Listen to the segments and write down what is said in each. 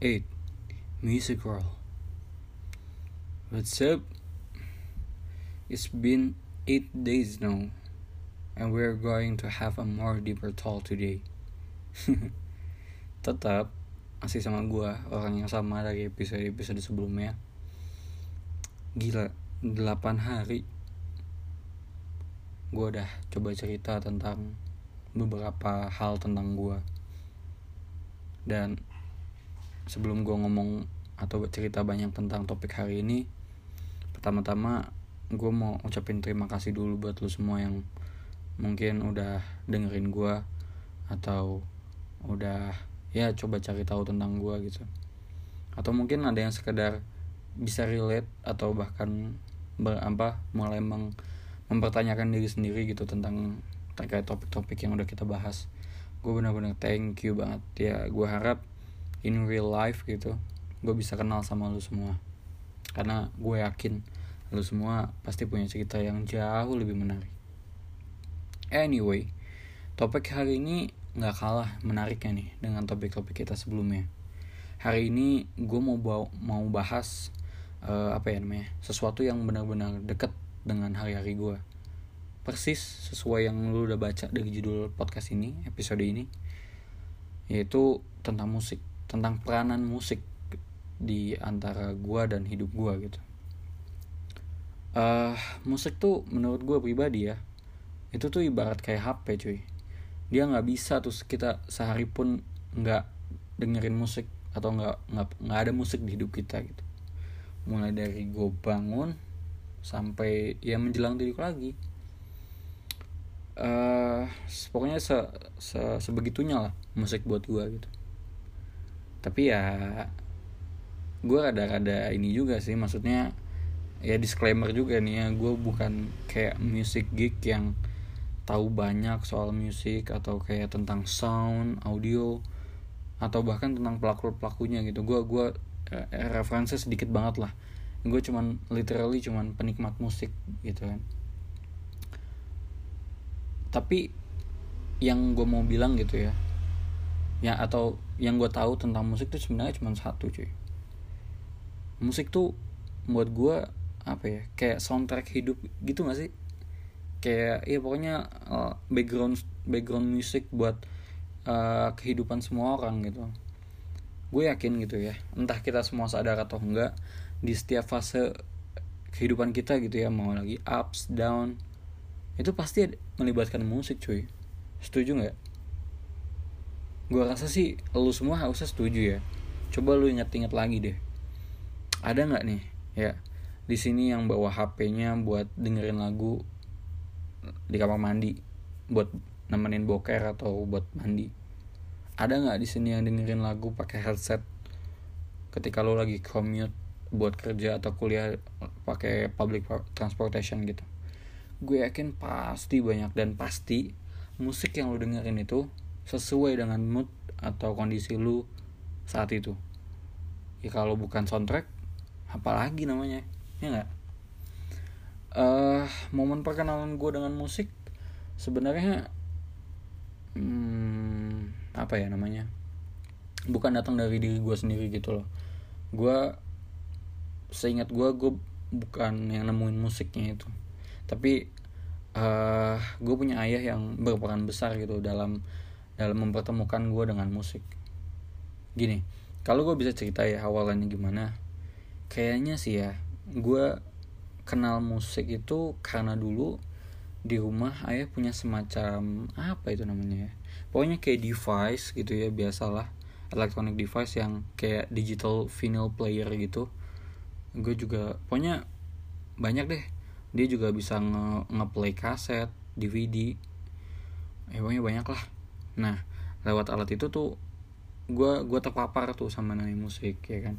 8 Music World What's up? It's been 8 days now And we're going to have a more deeper talk today. Tetap masih sama gua orang yang sama dari episode-episode sebelumnya. Gila, 8 hari. Gue udah coba cerita tentang beberapa hal tentang gue dan sebelum gue ngomong atau cerita banyak tentang topik hari ini pertama-tama gue mau ucapin terima kasih dulu buat lu semua yang mungkin udah dengerin gue atau udah ya coba cari tahu tentang gue gitu. Atau mungkin ada yang sekedar bisa relate atau bahkan ber, apa mulai meng, mempertanyakan diri sendiri gitu tentang terkait topik-topik yang udah kita bahas. Gue bener-bener thank you banget. Ya gue harap in real life gitu gue bisa kenal sama lu semua. Karena gue yakin lu semua pasti punya cerita yang jauh lebih menarik. Anyway topik hari ini nggak kalah menariknya nih dengan topik-topik kita sebelumnya. Hari ini gue mau bawa, mau bahas uh, apa ya namanya sesuatu yang benar-benar deket dengan hari-hari gue persis sesuai yang lu udah baca dari judul podcast ini episode ini yaitu tentang musik tentang peranan musik di antara gua dan hidup gua gitu. Uh, musik tuh menurut gua pribadi ya itu tuh ibarat kayak HP cuy. Dia nggak bisa tuh kita sehari pun nggak dengerin musik atau nggak nggak ada musik di hidup kita gitu. Mulai dari gue bangun sampai ya menjelang tidur lagi. Uh, pokoknya se, se sebegitunya lah musik buat gue gitu tapi ya gue rada-rada ini juga sih maksudnya ya disclaimer juga nih ya gue bukan kayak music geek yang tahu banyak soal musik atau kayak tentang sound audio atau bahkan tentang pelaku pelakunya gitu. Gue gue uh, referensi sedikit banget lah. Gue cuman literally cuman penikmat musik gitu kan. Tapi yang gue mau bilang gitu ya ya atau yang gue tahu tentang musik tuh sebenarnya cuma satu cuy. Musik tuh buat gue apa ya kayak soundtrack hidup gitu gak sih? Kayak ya pokoknya uh, background background musik buat uh, kehidupan semua orang gitu. Gue yakin gitu ya. Entah kita semua sadar atau enggak di setiap fase kehidupan kita gitu ya mau lagi ups down itu pasti melibatkan musik cuy. Setuju nggak gue rasa sih lu semua harusnya setuju ya. Coba lu inget-inget lagi deh. Ada nggak nih ya di sini yang bawa HP-nya buat dengerin lagu di kamar mandi buat nemenin boker atau buat mandi? Ada nggak di sini yang dengerin lagu pakai headset ketika lo lagi commute buat kerja atau kuliah pakai public transportation gitu? Gue yakin pasti banyak dan pasti musik yang lu dengerin itu sesuai dengan mood atau kondisi lu saat itu. Ya kalau bukan soundtrack apalagi namanya ya nggak? Uh, momen perkenalan gue dengan musik sebenarnya hmm, apa ya namanya? Bukan datang dari diri gue sendiri gitu loh. Gue seingat gue gue bukan yang nemuin musiknya itu. Tapi uh, gue punya ayah yang berperan besar gitu dalam dalam mempertemukan gue dengan musik. Gini kalau gue bisa cerita ya awalnya gimana kayaknya sih ya gue kenal musik itu karena dulu di rumah ayah punya semacam apa itu namanya ya pokoknya kayak device gitu ya biasalah electronic device yang kayak digital vinyl player gitu. Gue juga pokoknya banyak deh dia juga bisa nge ngeplay kaset DVD eh pokoknya banyak lah nah lewat alat itu tuh gue gue terpapar tuh sama namanya musik ya kan?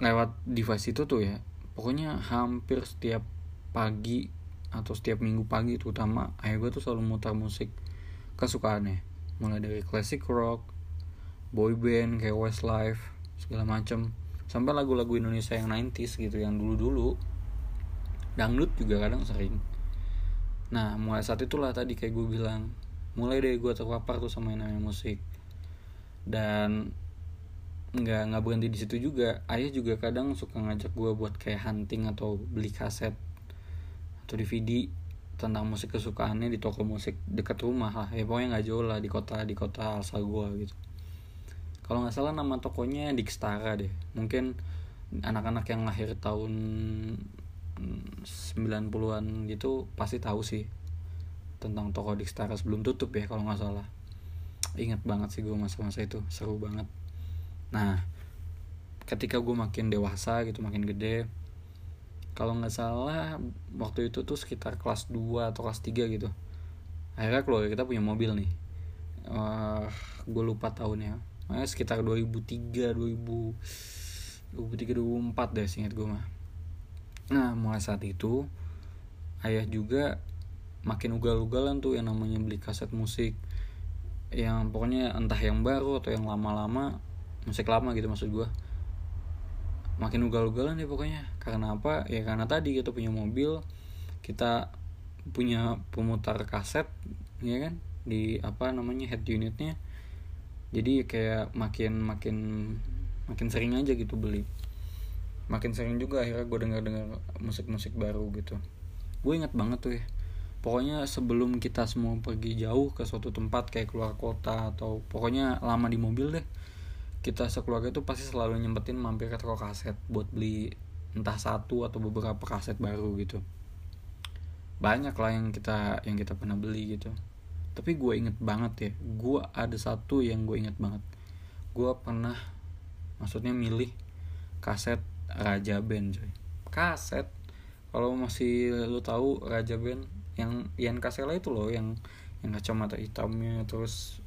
Lewat device itu tuh ya pokoknya hampir setiap pagi atau setiap minggu pagi terutama ayah gue tuh selalu mutar musik kesukaannya. Mulai dari classic rock boy band kayak Westlife segala macem. Sampai lagu-lagu Indonesia yang 90s gitu yang dulu-dulu. Dangdut juga kadang sering. Nah mulai saat itulah tadi kayak gue bilang mulai dari gue terpapar tuh sama yang namanya musik. Dan nggak nggak berhenti di situ juga. Ayah juga kadang suka ngajak gue buat kayak hunting atau beli kaset atau DVD tentang musik kesukaannya di toko musik dekat rumah lah. Ya pokoknya nggak jauh lah di kota di kota asal gue gitu. Kalau nggak salah nama tokonya Dikstara deh. Mungkin anak-anak yang lahir tahun 90-an gitu pasti tahu sih tentang toko Dikstara sebelum tutup ya kalau nggak salah. Ingat banget sih gue masa-masa itu seru banget. Nah ketika gue makin dewasa gitu makin gede kalau nggak salah waktu itu tuh sekitar kelas 2 atau kelas 3 gitu. Akhirnya keluarga kita punya mobil nih. Uh, gue lupa tahunnya. Makanya sekitar 2003 2000 2003 2004 deh singkat gue mah. Nah mulai saat itu ayah juga makin ugal-ugalan tuh yang namanya beli kaset musik. Yang pokoknya entah yang baru atau yang lama-lama musik lama gitu maksud gue makin ugal-ugalan ya pokoknya. Karena apa? Ya karena tadi kita punya mobil kita punya pemutar kaset ya kan? Di apa namanya head unitnya. Jadi kayak makin makin makin sering aja gitu beli. Makin sering juga akhirnya gue dengar dengar musik-musik baru gitu. Gue ingat banget tuh ya pokoknya sebelum kita semua pergi jauh ke suatu tempat kayak keluar kota atau pokoknya lama di mobil deh kita sekeluarga itu pasti selalu nyempetin mampir ke toko kaset buat beli entah satu atau beberapa kaset baru gitu. Banyak lah yang kita yang kita pernah beli gitu. Tapi gue inget banget ya gue ada satu yang gue inget banget. Gue pernah maksudnya milih kaset Raja Band coy. Kaset kalau masih lu tahu Raja Band yang Ian Kasela itu loh yang yang kacamata hitamnya terus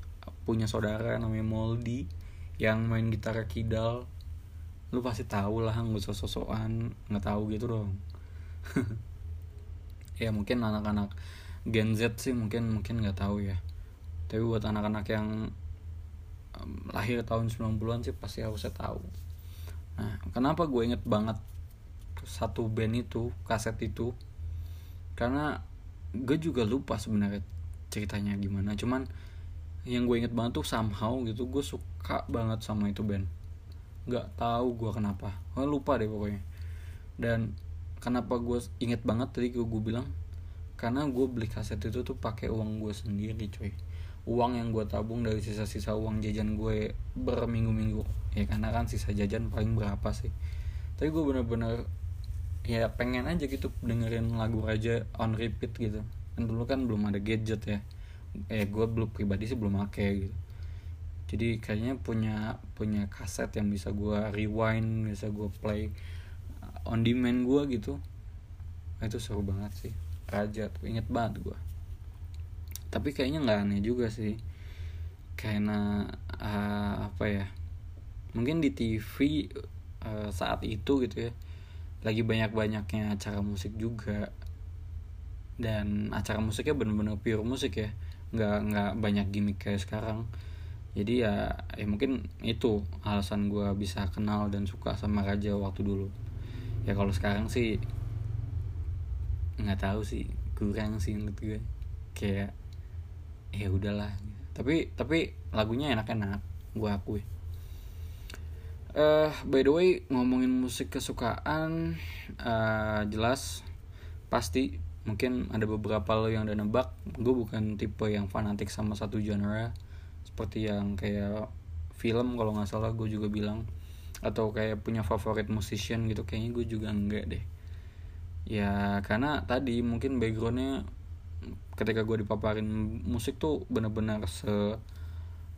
punya saudara namanya Moldy yang main gitar kidal. Lu pasti tahu lah nggak usah sosokan nggak tahu gitu dong. Ya mungkin anak-anak Gen Z sih mungkin mungkin nggak tahu ya. Tapi buat anak-anak yang um, lahir tahun 90-an sih pasti harusnya tahu. Nah kenapa gue inget banget satu band itu kaset itu? Karena gue juga lupa sebenarnya ceritanya gimana. Cuman yang gue inget banget tuh somehow gitu gue suka banget sama itu band. Nggak tahu gue kenapa. Gue lupa deh pokoknya. Dan kenapa gue inget banget tadi gue, gue bilang karena gue beli kaset itu tuh pakai uang gue sendiri coy uang yang gue tabung dari sisa-sisa uang jajan gue berminggu-minggu. Ya karena kan sisa jajan paling berapa sih? Tapi gue bener-bener ya pengen aja gitu dengerin lagu aja on repeat gitu. Kan dulu kan belum ada gadget ya. Eh gue belum pribadi sih belum make gitu. Jadi kayaknya punya punya kaset yang bisa gue rewind bisa gue play uh, on demand gue gitu. Nah, itu seru banget sih. Raja tuh inget banget gue tapi kayaknya nggak aneh juga sih. Karena uh, apa ya mungkin di TV uh, saat itu gitu ya lagi banyak banyaknya acara musik juga. Dan acara musiknya bener-bener pure musik ya. Nggak nggak banyak gimmick kayak sekarang. Jadi ya ya mungkin itu alasan gue bisa kenal dan suka sama Raja waktu dulu. Ya kalau sekarang sih nggak tahu sih. Kurang sih menurut gue. Kayak ya udahlah. Tapi tapi lagunya enak-enak. Gue akui uh, by the way ngomongin musik kesukaan uh, jelas pasti mungkin ada beberapa lo yang udah nebak. Gue bukan tipe yang fanatik sama satu genre seperti yang kayak film kalau nggak salah gue juga bilang atau kayak punya favorit musician gitu kayaknya gue juga enggak deh. Ya karena tadi mungkin backgroundnya ketika gue dipaparin musik tuh bener-bener se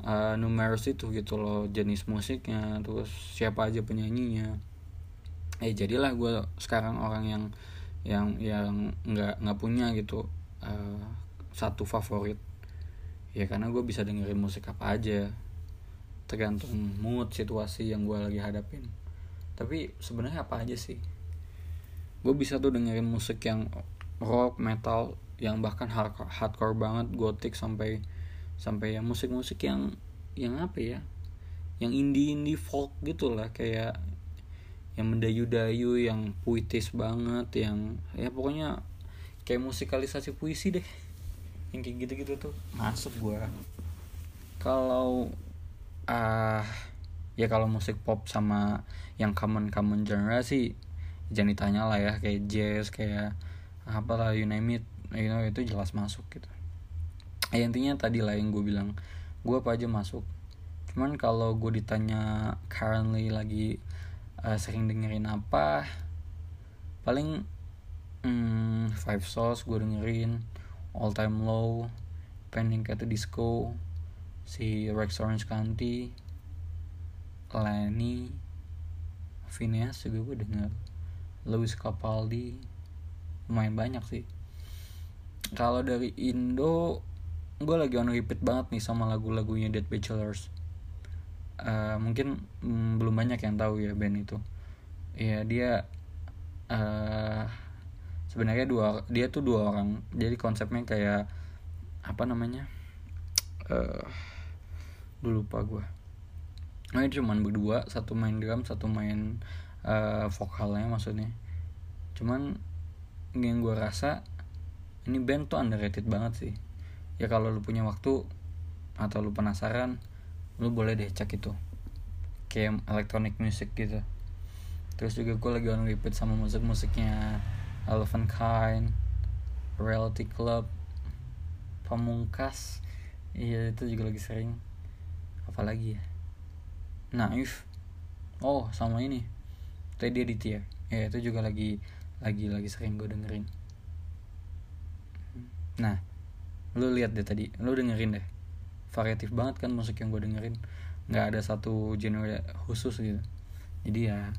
uh, numerous itu gitu loh jenis musiknya terus siapa aja penyanyinya. Eh jadilah gue sekarang orang yang yang yang nggak nggak punya gitu uh, satu favorit. Ya karena gue bisa dengerin musik apa aja. Tergantung mood situasi yang gue lagi hadapin. Tapi sebenarnya apa aja sih? Gue bisa tuh dengerin musik yang rock metal yang bahkan hardcore, hardcore banget gothic sampai sampai yang musik-musik yang yang apa ya yang indie indie folk gitu lah kayak yang mendayu-dayu yang puitis banget yang ya pokoknya kayak musikalisasi puisi deh yang kayak gitu-gitu tuh masuk gua. Kalau ah uh, ya kalau musik pop sama yang common common genre sih jangan ditanya lah ya kayak jazz kayak apa lah you name it you know itu jelas masuk gitu ya intinya tadi lah yang gue bilang gue apa aja masuk. Cuman kalau gue ditanya currently lagi uh, sering dengerin apa paling hmm, Five Souls gue dengerin. All Time Low Pending Cat Disco si Rex Orange County Lenny Phineas juga gue denger. Louis Capaldi lumayan banyak sih. Kalau dari Indo gue lagi on repeat banget nih sama lagu-lagunya Dead Bachelors. Uh, mungkin mm, belum banyak yang tahu ya band itu. Ya dia uh, sebenarnya dua dia tuh dua orang. Jadi konsepnya kayak apa namanya? Uh, dulu lupa gue nah cuman berdua satu main drum satu main uh, vokalnya maksudnya. Cuman yang gue rasa ini band tuh underrated banget sih ya kalau lu punya waktu atau lu penasaran lu boleh deh cek itu. Kayak electronic music gitu. Terus juga gue lagi on repeat sama musik-musiknya Elephant Kind Reality Club Pamungkas. Iya itu juga lagi sering. Apalagi ya? Naif. Oh sama ini. Teddy Aditya. Ya itu juga lagi lagi lagi sering gue dengerin. Nah lu lihat deh tadi lu dengerin deh. Variatif banget kan musik yang gue dengerin. Nggak ada satu genre khusus gitu. Jadi ya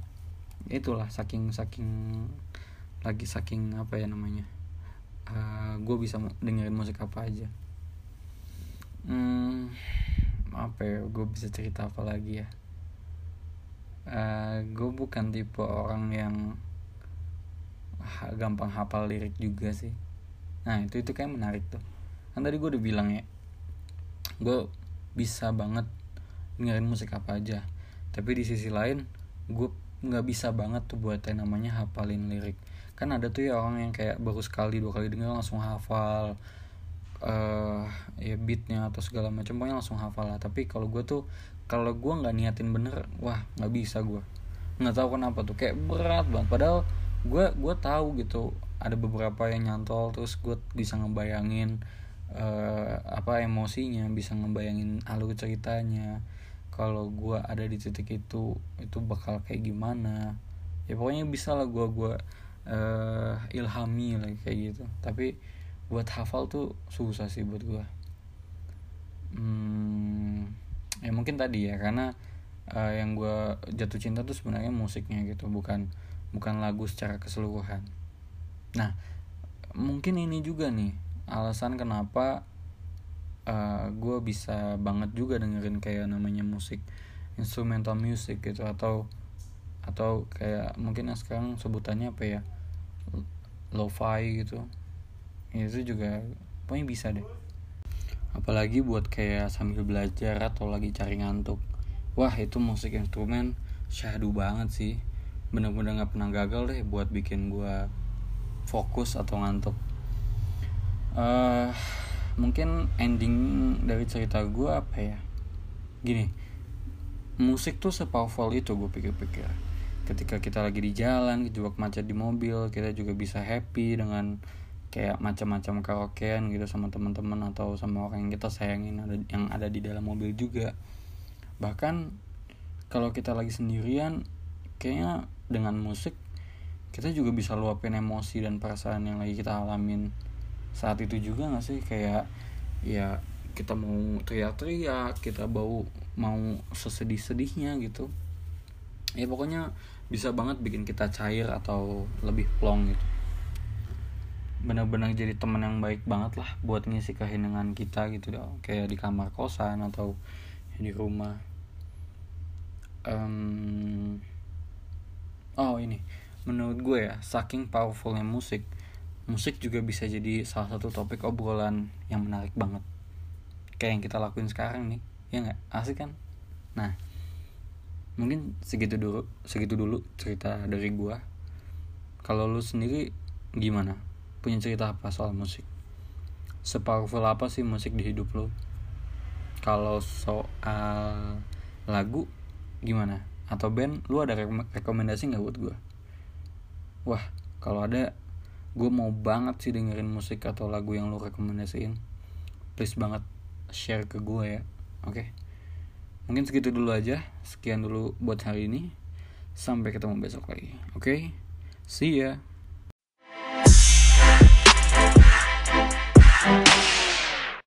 itulah saking saking lagi saking apa ya namanya uh, gue bisa dengerin musik apa aja. Hmm, apa ya gue bisa cerita apa lagi ya? Uh, eh, gue bukan tipe orang yang gampang hafal lirik juga sih. Nah itu itu kayak menarik tuh kan tadi gue udah bilang ya gue bisa banget dengerin musik apa aja. Tapi di sisi lain gue nggak bisa banget tuh buat yang namanya hafalin lirik. Kan ada tuh ya orang yang kayak baru sekali dua kali denger langsung hafal uh, ya beatnya atau segala macam pokoknya langsung hafal lah. Tapi kalau gue tuh kalau gue nggak niatin bener wah nggak bisa gue nggak tahu kenapa tuh kayak berat banget. Padahal gue gue tahu gitu ada beberapa yang nyantol terus gue bisa ngebayangin uh, apa emosinya bisa ngebayangin alur ceritanya. Kalau gue ada di titik itu itu bakal kayak gimana? Ya pokoknya bisa lah gue gue uh, ilhami lah kayak gitu. Tapi buat hafal tuh susah sih buat gue hmm, ya mungkin tadi ya karena uh, yang gue jatuh cinta tuh sebenarnya musiknya gitu bukan bukan lagu secara keseluruhan. Nah mungkin ini juga nih alasan kenapa uh, eh, gue bisa banget juga dengerin kayak namanya musik instrumental music gitu atau atau kayak mungkin yang sekarang sebutannya apa ya lo-fi gitu. Ya, itu juga pokoknya bisa deh. Apalagi buat kayak sambil belajar atau lagi cari ngantuk. Wah itu musik instrumen syahdu banget sih. Bener-bener nggak pernah gagal deh buat bikin gue fokus atau ngantuk uh, mungkin ending dari cerita gue apa ya? Gini musik tuh sepowerful itu gue pikir-pikir. Ketika kita lagi di jalan kejebak macet di mobil kita juga bisa happy dengan kayak macam-macam karaokean gitu sama teman-teman atau sama orang yang kita sayangin ada yang ada di dalam mobil juga. Bahkan kalau kita lagi sendirian kayaknya dengan musik kita juga bisa luapin emosi dan perasaan yang lagi kita alamin saat itu juga gak sih? Kayak ya kita mau teriak-teriak kita bau mau sesedih-sedihnya gitu. Ya pokoknya bisa banget bikin kita cair atau lebih plong gitu. Benar-benar jadi teman yang baik banget lah buat ngisi kehenangan kita gitu dong. Kayak di kamar kosan atau di rumah. Um, oh ini menurut gue ya saking powerfulnya musik musik juga bisa jadi salah satu topik obrolan yang menarik banget. Kayak yang kita lakuin sekarang nih ya nggak? Asik kan? Nah mungkin segitu dulu segitu dulu cerita dari gue kalau lu sendiri gimana? Punya cerita apa soal musik? Sepowerful apa sih musik di hidup lu? Kalau soal lagu gimana? Atau band lu ada rekomendasi nggak buat gue wah kalau ada gue mau banget sih dengerin musik atau lagu yang lu rekomendasiin. Please banget share ke gue ya. Oke. Okay? mungkin segitu dulu aja. Sekian dulu buat hari ini. Sampai ketemu besok lagi. Oke? Okay? see ya